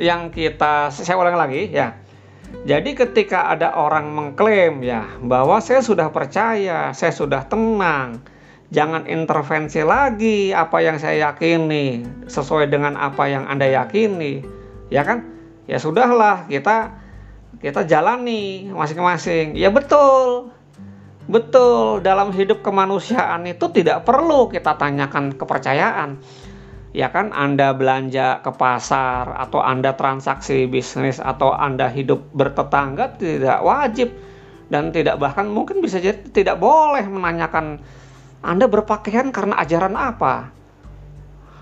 yang kita saya ulang lagi ya. Jadi ketika ada orang mengklaim ya bahwa saya sudah percaya, saya sudah tenang, jangan intervensi lagi apa yang saya yakini sesuai dengan apa yang Anda yakini. Ya kan? Ya sudahlah, kita kita jalani masing-masing. Ya betul. Betul, dalam hidup kemanusiaan itu tidak perlu kita tanyakan kepercayaan. Ya kan, Anda belanja ke pasar atau Anda transaksi bisnis atau Anda hidup bertetangga tidak wajib dan tidak bahkan mungkin bisa jadi tidak boleh menanyakan Anda berpakaian karena ajaran apa.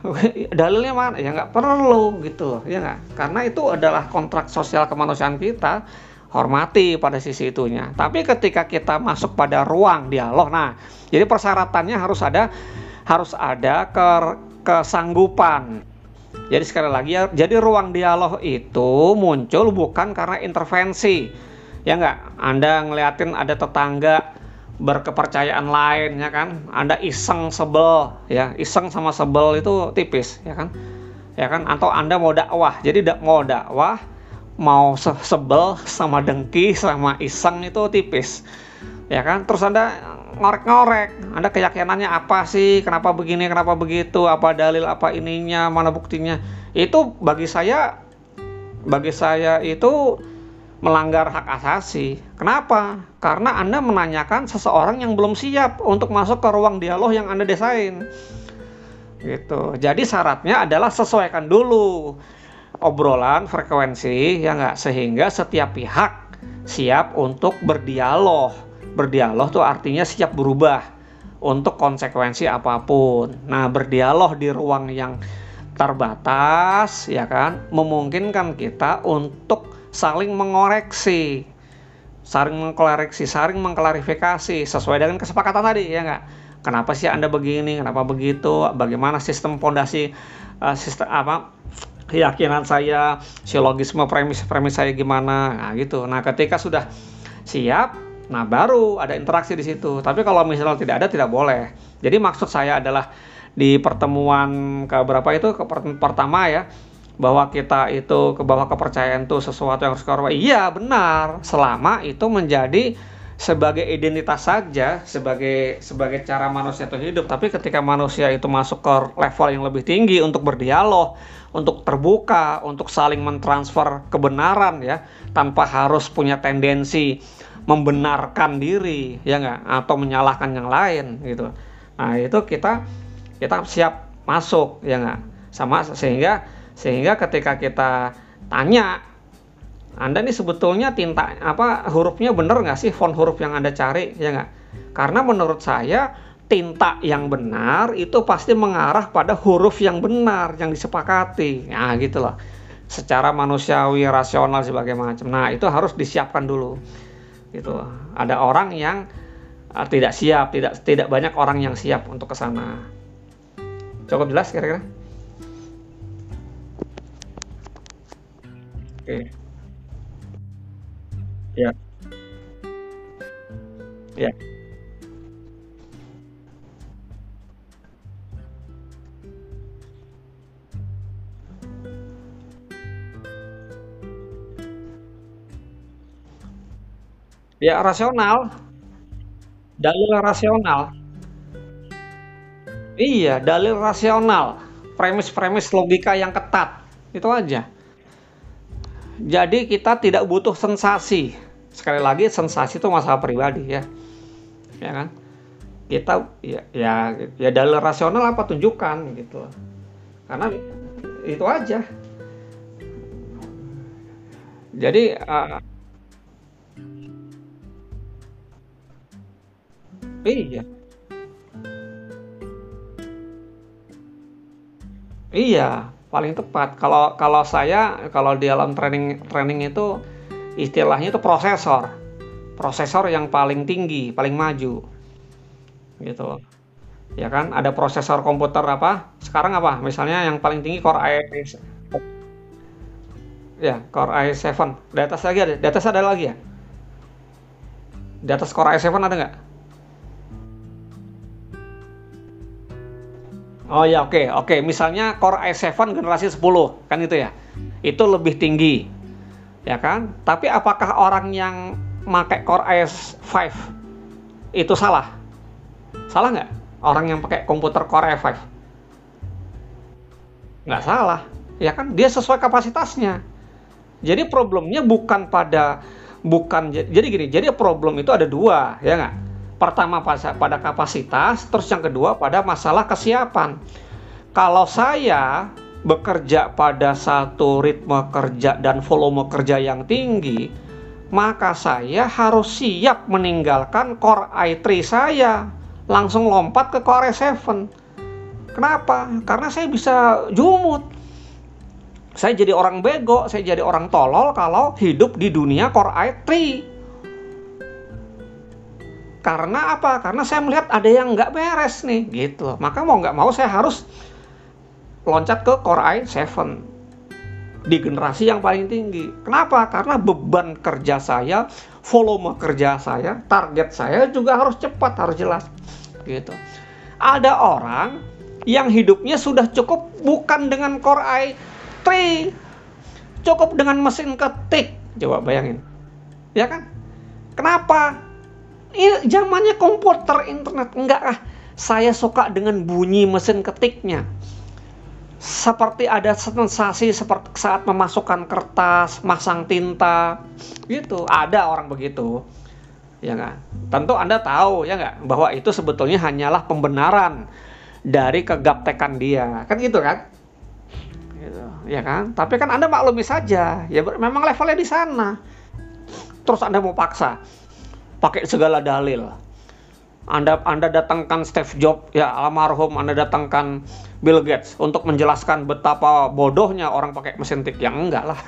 Dalilnya mana? Ya nggak perlu gitu, ya nggak? Karena itu adalah kontrak sosial kemanusiaan kita hormati pada sisi itunya. Tapi ketika kita masuk pada ruang dialog, nah, jadi persyaratannya harus ada harus ada ke, kesanggupan. Jadi sekali lagi ya, jadi ruang dialog itu muncul bukan karena intervensi. Ya enggak, Anda ngeliatin ada tetangga berkepercayaan lain ya kan. Anda iseng sebel ya, iseng sama sebel itu tipis ya kan. Ya kan atau Anda mau dakwah. Jadi mau dakwah mau se sebel sama dengki sama iseng itu tipis ya kan? Terus anda ngorek-ngorek. Anda keyakinannya apa sih? Kenapa begini kenapa begitu? Apa dalil apa ininya? Mana buktinya? Itu bagi saya bagi saya itu melanggar hak asasi. Kenapa? Karena anda menanyakan seseorang yang belum siap untuk masuk ke ruang dialog yang anda desain. Gitu. Jadi syaratnya adalah sesuaikan dulu obrolan frekuensi ya nggak? Sehingga setiap pihak siap untuk berdialog berdialog tuh artinya siap berubah untuk konsekuensi apa pun. Nah berdialog di ruang yang terbatas ya kan memungkinkan kita untuk saling mengoreksi saling mengkoreksi saling mengklarifikasi sesuai dengan kesepakatan tadi ya nggak? Kenapa sih anda begini? Kenapa begitu? Bagaimana sistem fondasi uh, sistem apa keyakinan saya, silogisme premis-premis saya gimana, nah gitu. Nah ketika sudah siap, nah baru ada interaksi di situ. Tapi kalau misalnya tidak ada, tidak boleh. Jadi maksud saya adalah di pertemuan ke berapa itu ke pertama ya bahwa kita itu ke bawah kepercayaan itu sesuatu yang harus kita Iya benar, selama itu menjadi sebagai identitas saja, sebagai sebagai cara manusia itu hidup. Tapi ketika manusia itu masuk ke level yang lebih tinggi untuk berdialog, untuk terbuka, untuk saling mentransfer kebenaran ya, tanpa harus punya tendensi membenarkan diri ya nggak atau menyalahkan yang lain gitu. Nah itu kita kita siap masuk ya nggak sama sehingga sehingga ketika kita tanya anda nih sebetulnya tinta apa hurufnya bener nggak sih font huruf yang Anda cari ya nggak? Karena menurut saya tinta yang benar itu pasti mengarah pada huruf yang benar yang disepakati. Nah gitu loh. Secara manusiawi, rasional sebagai macam. Nah itu harus disiapkan dulu. Gitu. Ada orang yang uh, tidak siap, tidak tidak banyak orang yang siap untuk ke sana. Cukup jelas kira-kira? Oke. Okay. Ya. Ya. Ya rasional. Dalil rasional. Iya, dalil rasional. Premis-premis logika yang ketat. Itu aja. Jadi kita tidak butuh sensasi. Sekali lagi sensasi itu masalah pribadi ya. Ya kan? Kita ya ya ya dalil rasional apa tunjukkan gitu. Karena itu aja. Jadi uh, iya. Iya, paling tepat. Kalau kalau saya kalau di dalam training training itu istilahnya itu prosesor. Prosesor yang paling tinggi, paling maju. Gitu. Ya kan? Ada prosesor komputer apa? Sekarang apa? Misalnya yang paling tinggi Core i Ya, Core i7. Di atas lagi ada. Di atas ada lagi ya? Di atas Core i7 ada nggak? Oh ya oke okay, oke. Okay. misalnya Core i7 generasi 10 kan itu ya. itu lebih tinggi ya kan? Tapi apakah orang yang pakai Core i5 itu salah? Salah nggak? Orang yang pakai komputer Core i5 nggak salah ya kan? Dia sesuai kapasitasnya. Jadi problemnya bukan pada bukan jadi gini jadi problem itu ada dua ya nggak pertama pada kapasitas terus yang kedua pada masalah kesiapan kalau saya bekerja pada satu ritme kerja dan volume kerja yang tinggi, maka saya harus siap meninggalkan Core i3 saya, langsung lompat ke Core i7. Kenapa? Karena saya bisa jumut. Saya jadi orang bego, saya jadi orang tolol kalau hidup di dunia Core i3. Karena apa? Karena saya melihat ada yang nggak beres nih, gitu. Maka mau nggak mau saya harus loncat ke Core i7 di generasi yang paling tinggi. Kenapa? Karena beban kerja saya, volume kerja saya, target saya juga harus cepat, harus jelas. Gitu. Ada orang yang hidupnya sudah cukup bukan dengan Core i3, cukup dengan mesin ketik. Coba bayangin. Ya kan? Kenapa? Ini zamannya komputer internet. Enggak ah, saya suka dengan bunyi mesin ketiknya seperti ada sensasi seperti saat memasukkan kertas, masang tinta, gitu. Ada orang begitu, ya kan? Tentu Anda tahu ya nggak bahwa itu sebetulnya hanyalah pembenaran dari kegaptekan dia, kan gitu kan? Gitu, ya kan? Tapi kan Anda maklumi saja, ya memang levelnya di sana. Terus Anda mau paksa, pakai segala dalil anda Anda datangkan Steve Jobs, ya almarhum Anda datangkan Bill Gates untuk menjelaskan betapa bodohnya orang pakai mesin tik yang enggak lah.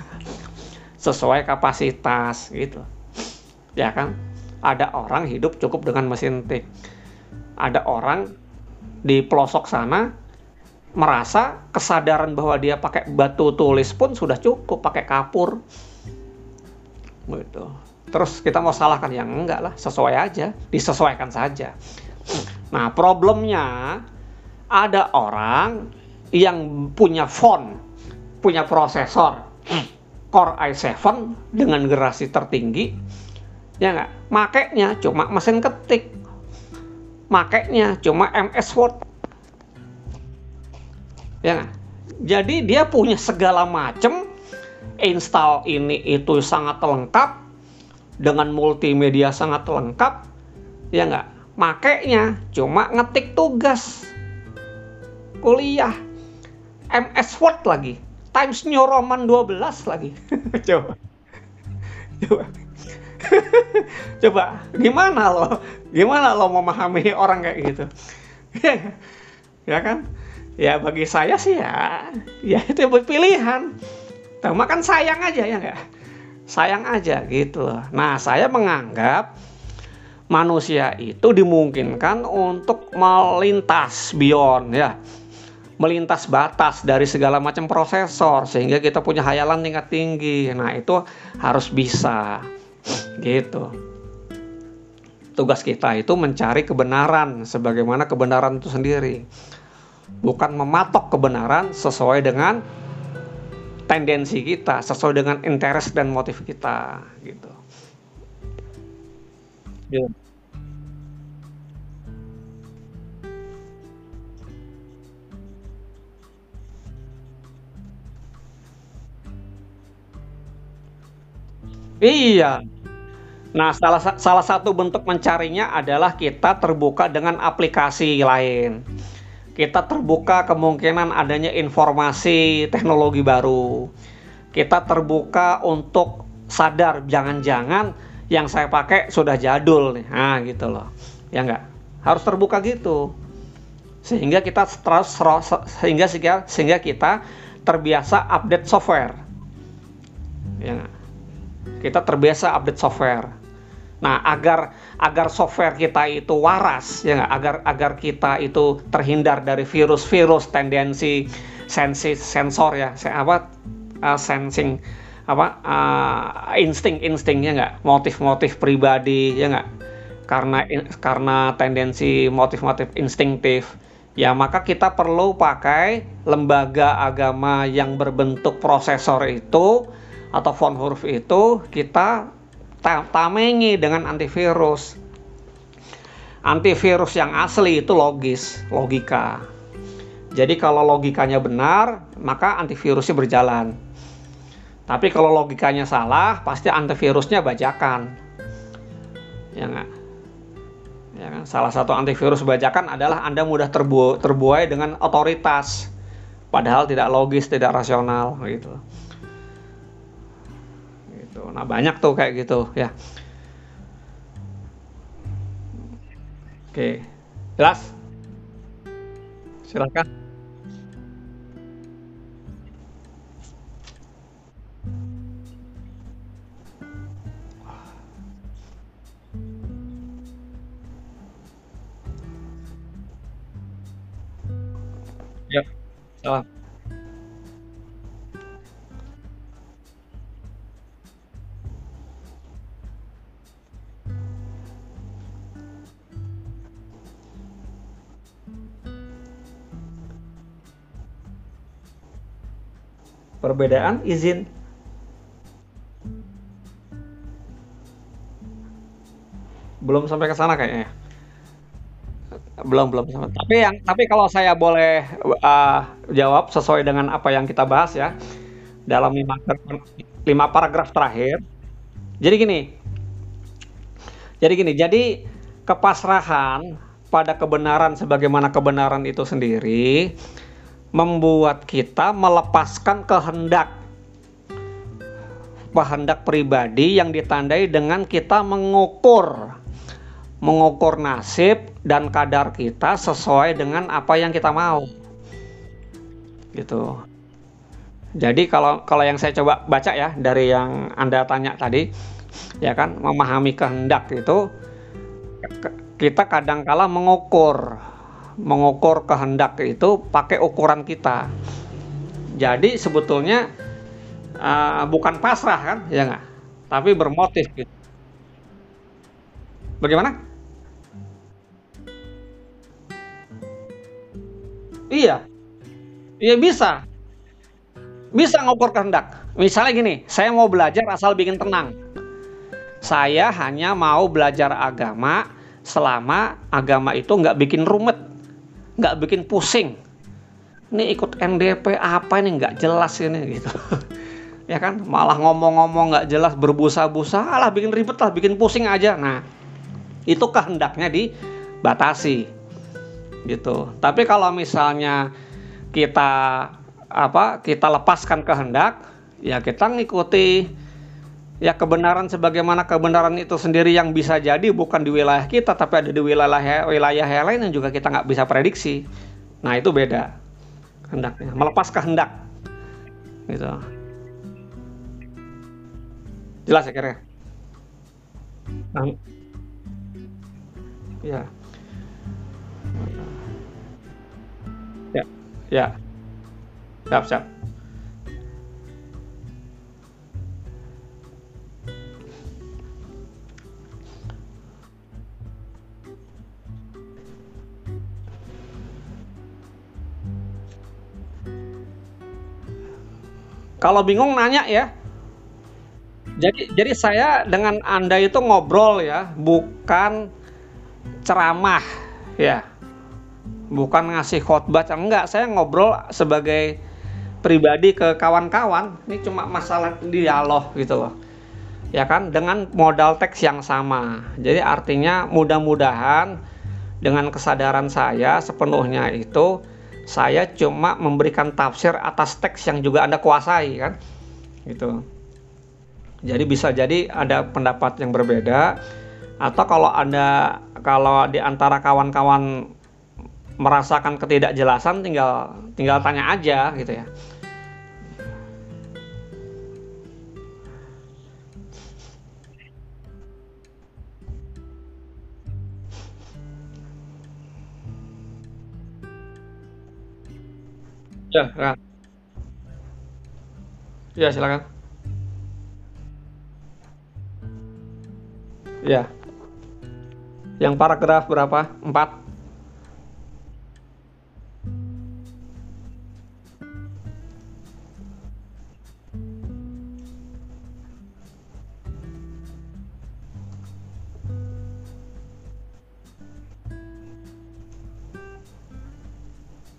Sesuai kapasitas gitu. Ya kan? Ada orang hidup cukup dengan mesin tik. Ada orang di pelosok sana merasa kesadaran bahwa dia pakai batu tulis pun sudah cukup pakai kapur. Gitu terus kita mau salahkan? Yang enggak lah. Sesuai aja. Disesuaikan saja. Nah problemnya ada orang yang punya phone punya prosesor Core i7 dengan generasi tertinggi. Ya enggak? Makainya cuma mesin ketik. Makainya cuma MS Word. Ya enggak? jadi dia punya segala macam install ini itu sangat lengkap dengan multimedia sangat lengkap ya nggak? Makainya cuma ngetik tugas. Kuliah. MS Word lagi. Times New Roman 12 lagi. Coba. Coba. Coba. Gimana lo? Gimana lo memahami orang kayak gitu? Ya kan? Ya bagi saya sih ya ya itu pilihan. Cuma kan sayang aja ya nggak sayang aja gitu Nah, saya menganggap manusia itu dimungkinkan untuk melintas beyond ya. Melintas batas dari segala macam prosesor sehingga kita punya hayalan tingkat tinggi. Nah, itu harus bisa. Gitu. Tugas kita itu mencari kebenaran sebagaimana kebenaran itu sendiri. Bukan mematok kebenaran sesuai dengan tendensi kita sesuai dengan interest dan motif kita gitu. Yeah. Iya. Nah, salah salah satu bentuk mencarinya adalah kita terbuka dengan aplikasi lain kita terbuka kemungkinan adanya informasi teknologi baru. Kita terbuka untuk sadar jangan-jangan yang saya pakai sudah jadul nih. Nah, gitu loh. Ya enggak? Harus terbuka gitu. Sehingga kita terus sehingga sehingga kita terbiasa update software. Ya enggak? Kita terbiasa update software Nah, agar agar software kita itu waras ya gak? agar agar kita itu terhindar dari virus-virus tendensi sensi sensor ya, apa uh, sensing apa uh, insting-insting ya nggak? Motif-motif pribadi ya nggak? Karena karena tendensi motif-motif instinktif. Ya maka kita perlu pakai lembaga agama yang berbentuk prosesor itu atau font huruf itu kita tamengi dengan antivirus. Antivirus yang asli itu logis, logika. Jadi kalau logikanya benar, maka antivirusnya berjalan. Tapi kalau logikanya salah, pasti antivirusnya bajakan. Ya enggak? Ya kan? Salah satu antivirus bajakan adalah Anda mudah terbu terbuai dengan otoritas, padahal tidak logis, tidak rasional, gitu. Gitu. Nah banyak tuh kayak gitu, ya. Oke, jelas? Silakan. Ya, salam. Perbedaan izin belum sampai ke sana kayaknya. ya. Belum belum sama. Tapi yang tapi kalau saya boleh uh, jawab sesuai dengan apa yang kita bahas ya dalam lima, lima paragraf terakhir. Jadi gini. Jadi gini. Jadi kepasrahan pada kebenaran sebagaimana kebenaran itu sendiri membuat kita melepaskan kehendak kehendak pribadi yang ditandai dengan kita mengukur mengukur nasib dan kadar kita sesuai dengan apa yang kita mau. Gitu. Jadi kalau kalau yang saya coba baca ya dari yang Anda tanya tadi, ya kan memahami kehendak itu kita kadang kala mengukur mengukur kehendak itu pakai ukuran kita. Jadi sebetulnya uh, bukan pasrah kan, ya nggak? Tapi bermotif gitu. Bagaimana? Iya. Iya bisa. Bisa ngukur kehendak. Misalnya gini, saya mau belajar asal bikin tenang. Saya hanya mau belajar agama selama agama itu nggak bikin rumet, nggak bikin pusing. Ini ikut NDP apa ini nggak jelas ini gitu. ya kan, malah ngomong-ngomong nggak jelas berbusa-busa, alah bikin ribet lah, bikin pusing aja. Nah, itu kehendaknya dibatasi gitu. Tapi kalau misalnya kita apa kita lepaskan kehendak, ya kita ngikuti ya kebenaran sebagaimana kebenaran itu sendiri yang bisa jadi bukan di wilayah kita tapi ada di wilayah wilayah yang lain yang juga kita nggak bisa prediksi. Nah itu beda hendaknya melepas kehendak gitu. Jelas ya kira? Nah, ya. Ya, siap, siap. Kalau bingung nanya ya. Jadi jadi saya dengan Anda itu ngobrol ya, bukan ceramah ya. Bukan ngasih khotbah enggak. Saya ngobrol sebagai pribadi ke kawan-kawan. Ini cuma masalah dialog gitu loh. Ya kan? Dengan modal teks yang sama. Jadi artinya mudah-mudahan dengan kesadaran saya sepenuhnya itu saya cuma memberikan tafsir atas teks yang juga anda kuasai kan gitu jadi bisa jadi ada pendapat yang berbeda atau kalau anda kalau di antara kawan-kawan merasakan ketidakjelasan tinggal tinggal tanya aja gitu ya. Ya, ya. Ya, silakan. Ya. Yang paragraf berapa? Empat.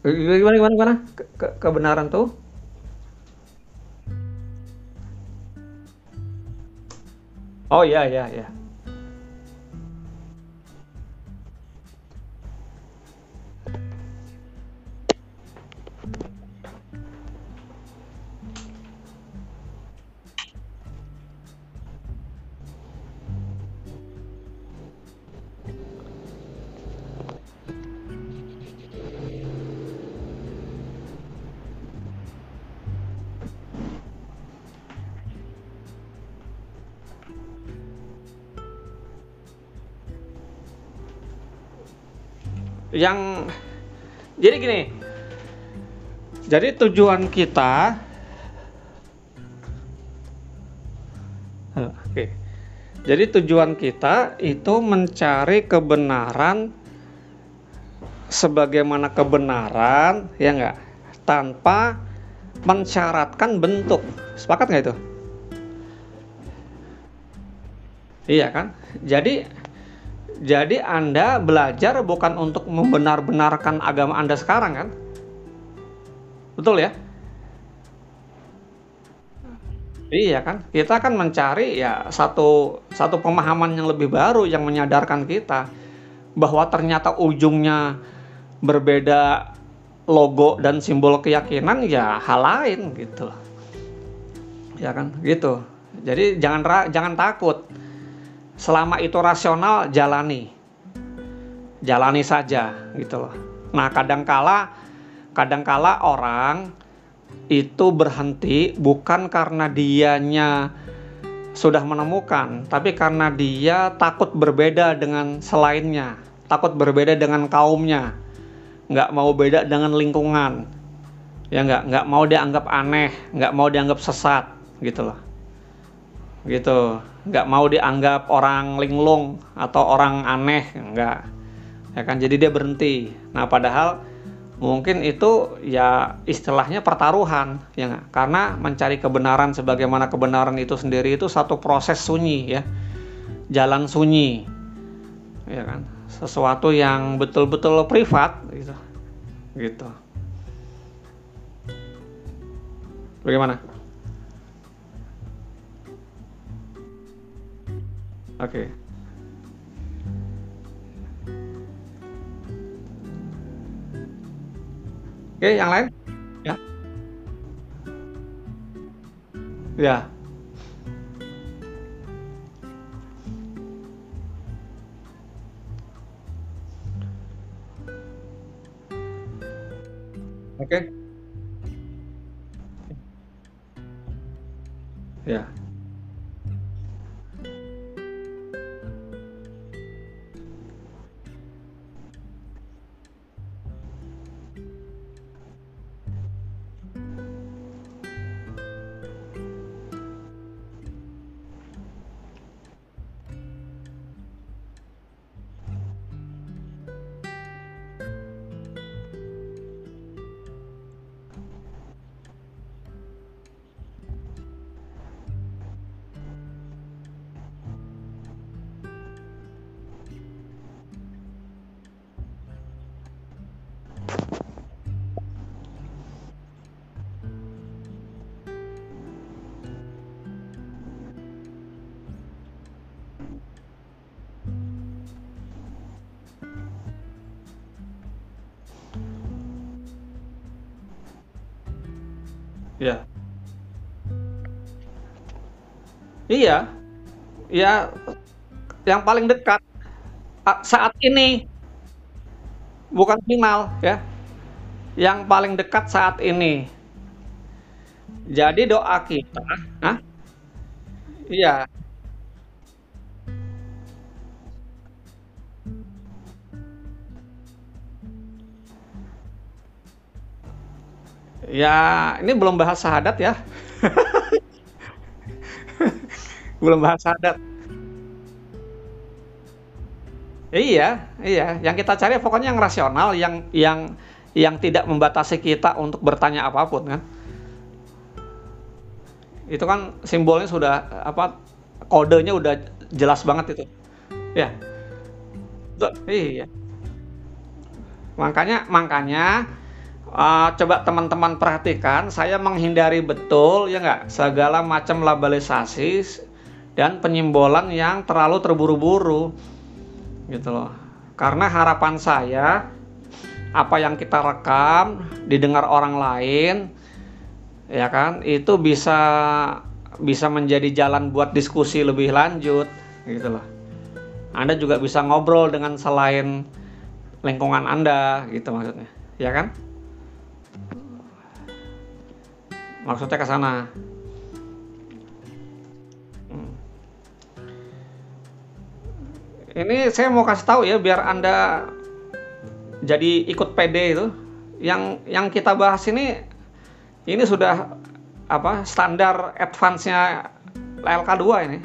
Gimana gimana gimana? Ke, ke, kebenaran tuh? Oh iya iya iya. Yang jadi gini. Jadi tujuan kita Oke. Jadi tujuan kita itu mencari kebenaran sebagaimana kebenaran, ya enggak? Tanpa mensyaratkan bentuk. Sepakat nggak itu? Iya kan? Jadi jadi Anda belajar bukan untuk membenar-benarkan agama Anda sekarang kan? Betul ya? Iya kan? Kita kan mencari ya satu satu pemahaman yang lebih baru yang menyadarkan kita bahwa ternyata ujungnya berbeda logo dan simbol keyakinan ya hal lain gitu. Ya kan? Gitu. Jadi jangan jangan takut. Selama itu rasional jalani. Jalani saja gitu loh. Nah, kadangkala kadangkala orang itu berhenti bukan karena dianya sudah menemukan, tapi karena dia takut berbeda dengan selainnya, takut berbeda dengan kaumnya, nggak mau beda dengan lingkungan, ya nggak nggak mau dianggap aneh, nggak mau dianggap sesat, gitu loh, gitu, nggak mau dianggap orang linglung atau orang aneh, nggak, ya kan, jadi dia berhenti. Nah padahal mungkin itu ya istilahnya pertaruhan ya gak? karena mencari kebenaran sebagaimana kebenaran itu sendiri itu satu proses sunyi ya. Jalan sunyi. Ya kan? Sesuatu yang betul-betul privat gitu. Gitu. Bagaimana oke okay. Oke, yang lain? Ya. Ya. Oke. Ya. Ya. Iya. Ya, yang paling dekat saat ini bukan final ya. Yang paling dekat saat ini. Jadi doa kita, Hah? Iya. Ya, ini belum bahas syahadat ya. belum bahas syahadat. Iya, iya. Yang kita cari pokoknya yang rasional, yang yang yang tidak membatasi kita untuk bertanya apa pun kan. Itu kan simbolnya sudah apa kodenya udah jelas banget itu. Ya. Iya. Makanya makanya uh, coba teman-teman perhatikan, saya menghindari betul ya nggak segala macam labelisasi dan penyimbolan yang terlalu terburu-buru, gitu loh. Karena harapan saya apa yang kita rekam didengar orang lain, ya kan, itu bisa bisa menjadi jalan buat diskusi lebih lanjut, gitu loh. Anda juga bisa ngobrol dengan selain lingkungan Anda, gitu maksudnya, ya kan? maksudnya ke sana ini saya mau kasih tahu ya biar anda jadi ikut PD itu. Yang yang kita bahas ini ini sudah apa standar advance-nya LK2 ini.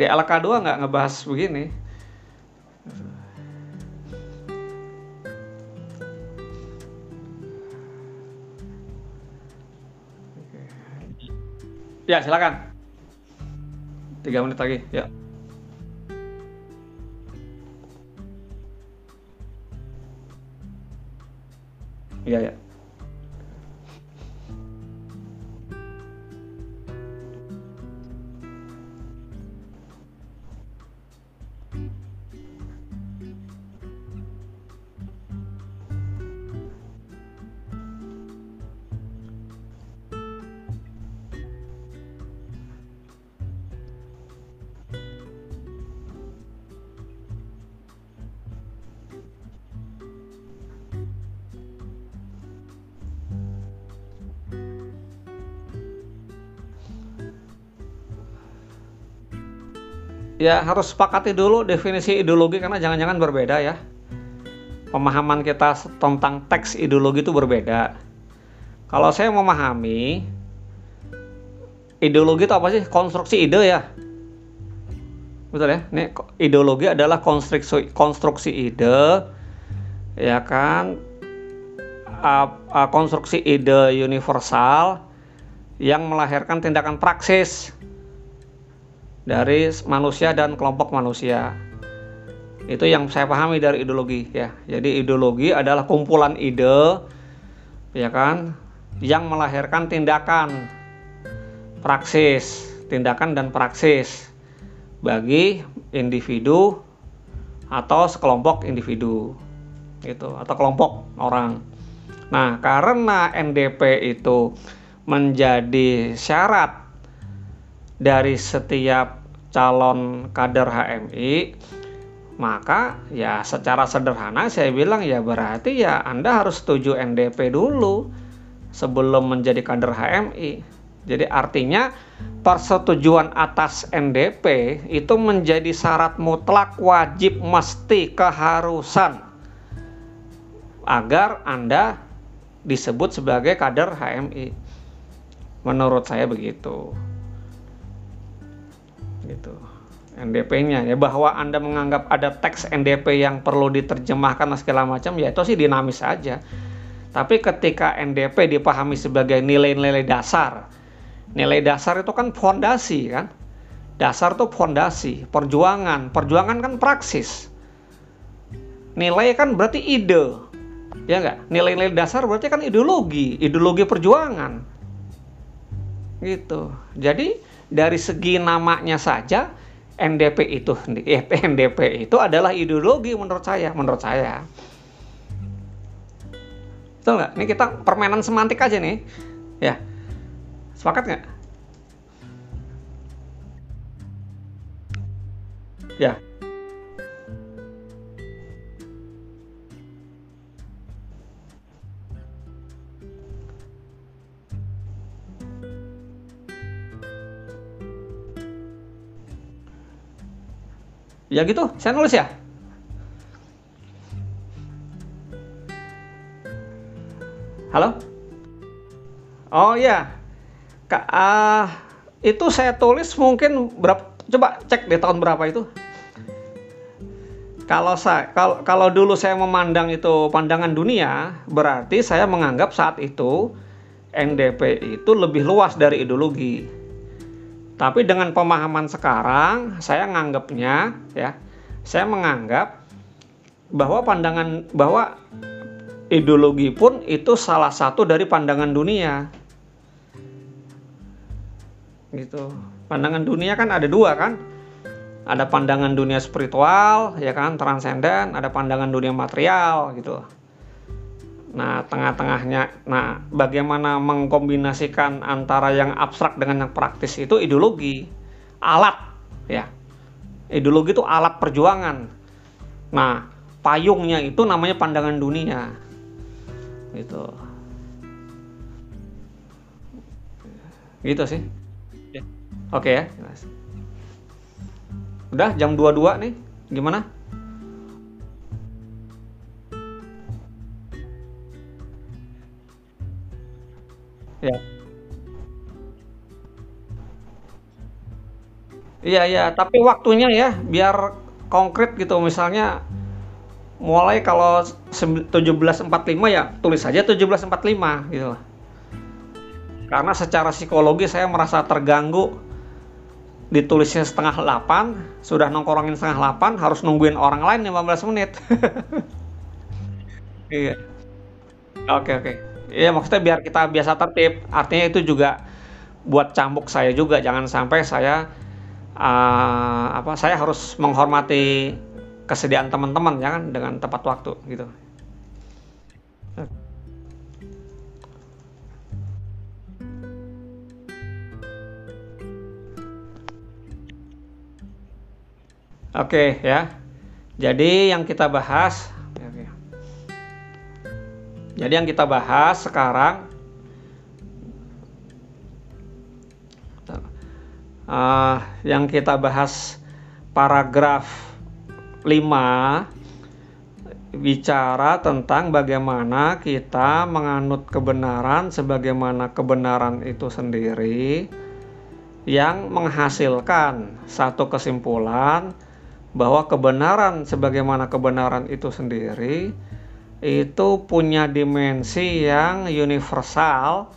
Di LK2 nggak ngebahas begini. Ya, silakan. Tiga menit lagi, ya. Iya, ya. ya harus sepakati dulu definisi ideologi karena jangan-jangan berbeda ya. Pemahaman kita tentang teks ideologi itu berbeda. Kalau saya memahami ideologi itu apa sih? Konstruksi ide ya. Betul ya? Ini ideologi adalah konstruksi konstruksi ide ya kan konstruksi ide universal yang melahirkan tindakan praksis dari manusia dan kelompok manusia. Itu yang saya pahami dari ideologi ya. Jadi ideologi adalah kumpulan ide ya kan yang melahirkan tindakan praksis, tindakan dan praksis bagi individu atau sekelompok individu gitu atau kelompok orang. Nah, karena NDP itu menjadi syarat dari setiap calon kader HMI maka ya secara sederhana saya bilang ya berarti ya Anda harus setuju NDP dulu sebelum menjadi kader HMI. Jadi artinya persetujuan atas NDP itu menjadi syarat mutlak wajib mesti keharusan agar Anda disebut sebagai kader HMI. Menurut saya begitu gitu NDP-nya ya bahwa Anda menganggap ada teks NDP yang perlu diterjemahkan segala macam ya itu sih dinamis saja. Tapi ketika NDP dipahami sebagai nilai-nilai dasar, nilai dasar itu kan fondasi kan. Dasar itu fondasi, perjuangan, perjuangan kan praksis. Nilai kan berarti ide. Ya enggak? Nilai-nilai dasar berarti kan ideologi, ideologi perjuangan. Gitu. Jadi dari segi namanya saja NDP itu NDP itu adalah ideologi menurut saya menurut saya. Betul nggak? Ini kita permainan semantik aja nih. Ya. Sepakat nggak? Ya Ya gitu, saya nulis ya. Halo? Oh ya, Kak, uh, itu saya tulis mungkin berapa? Coba cek di tahun berapa itu. Kalau saya, kalau, kalau dulu saya memandang itu pandangan dunia, berarti saya menganggap saat itu NDP itu lebih luas dari ideologi tapi dengan pemahaman sekarang, saya menganggapnya ya, saya menganggap bahwa pandangan bahwa ideologi pun itu salah satu dari pandangan dunia. Gitu. Pandangan dunia kan ada dua kan? Ada pandangan dunia spiritual ya kan transenden ada pandangan dunia material gitu nah tengah-tengahnya. Nah bagaimana mengkombinasikan antara yang abstrak dengan yang praktis itu ideologi alat ya. Ideologi itu alat perjuangan. Nah payungnya itu namanya pandangan dunia. Gitu. Gitu sih. Oke ya udah jam 22 nih. Gimana ya iya iya tapi waktunya ya biar konkret gitu misalnya mulai kalau 1745 ya tulis saja 1745 gitu Karena secara psikologi saya merasa terganggu ditulisnya setengah 8, sudah nongkrongin setengah 8, harus nungguin orang lain 15 menit. iya. Oke, oke. Iya, maksudnya biar kita biasa tertib. Artinya itu juga buat cambuk saya juga jangan sampai saya uh, apa saya harus menghormati kesediaan teman-teman ya kan dengan tepat waktu gitu. Oke ya. Jadi yang kita bahas Jadi yang kita bahas sekarang uh, yang kita bahas paragraf 5 bicara tentang bagaimana kita menganut kebenaran sebagaimana kebenaran itu sendiri yang menghasilkan satu kesimpulan bahwa kebenaran sebagaimana kebenaran itu sendiri itu punya dimensi yang universal,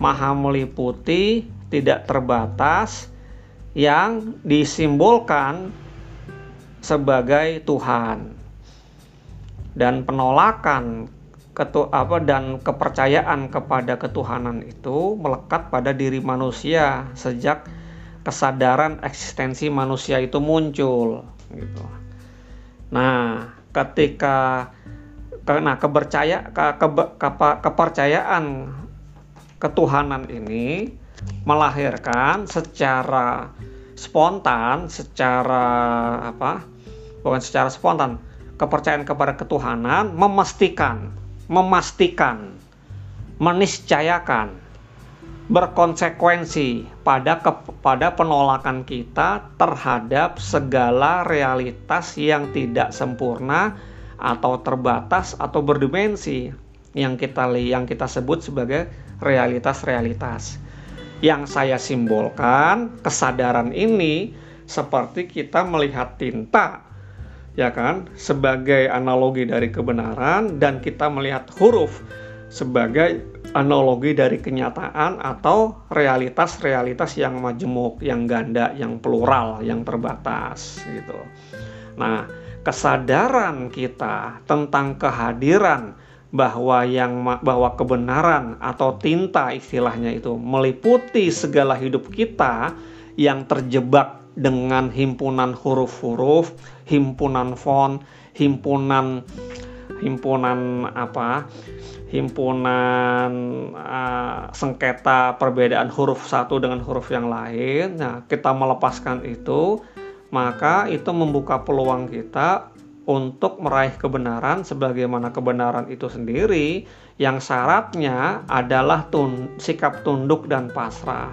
maha meliputi, tidak terbatas, yang disimbolkan sebagai Tuhan dan penolakan ketu apa dan kepercayaan kepada ketuhanan itu melekat pada diri manusia sejak kesadaran eksistensi manusia itu muncul gitu. Nah, ketika nah kepercaya ke, ke, ke, kepercayaan ketuhanan ini melahirkan secara spontan, secara apa? Bukan secara spontan, kepercayaan kepada ketuhanan memastikan, memastikan, meniscayakan, berkonsekuensi pada kepada penolakan kita terhadap segala realitas yang tidak sempurna atau terbatas atau berdimensi yang kita yang kita sebut sebagai realitas-realitas yang saya simbolkan kesadaran ini seperti kita melihat tinta ya kan sebagai analogi dari kebenaran dan kita melihat huruf sebagai analogi dari kenyataan atau realitas-realitas yang majemuk, yang ganda, yang plural, yang terbatas gitu. Nah, kesadaran kita tentang kehadiran bahwa yang bahwa kebenaran atau tinta istilahnya itu meliputi segala hidup kita yang terjebak dengan himpunan huruf-huruf, himpunan font, himpunan himpunan apa? himpunan uh, sengketa perbedaan huruf satu dengan huruf yang lain. Nah, kita melepaskan itu, maka itu membuka peluang kita untuk meraih kebenaran sebagaimana kebenaran itu sendiri yang syaratnya adalah tun sikap tunduk dan pasrah.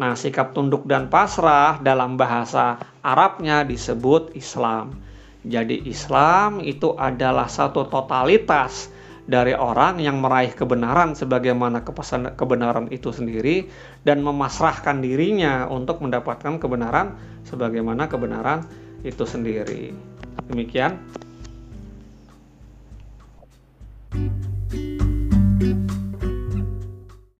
Nah, sikap tunduk dan pasrah dalam bahasa Arabnya disebut Islam. Jadi Islam itu adalah satu totalitas dari orang yang meraih kebenaran sebagaimana kepesan kebenaran itu sendiri dan memasrahkan dirinya untuk mendapatkan kebenaran sebagaimana kebenaran itu sendiri. Demikian.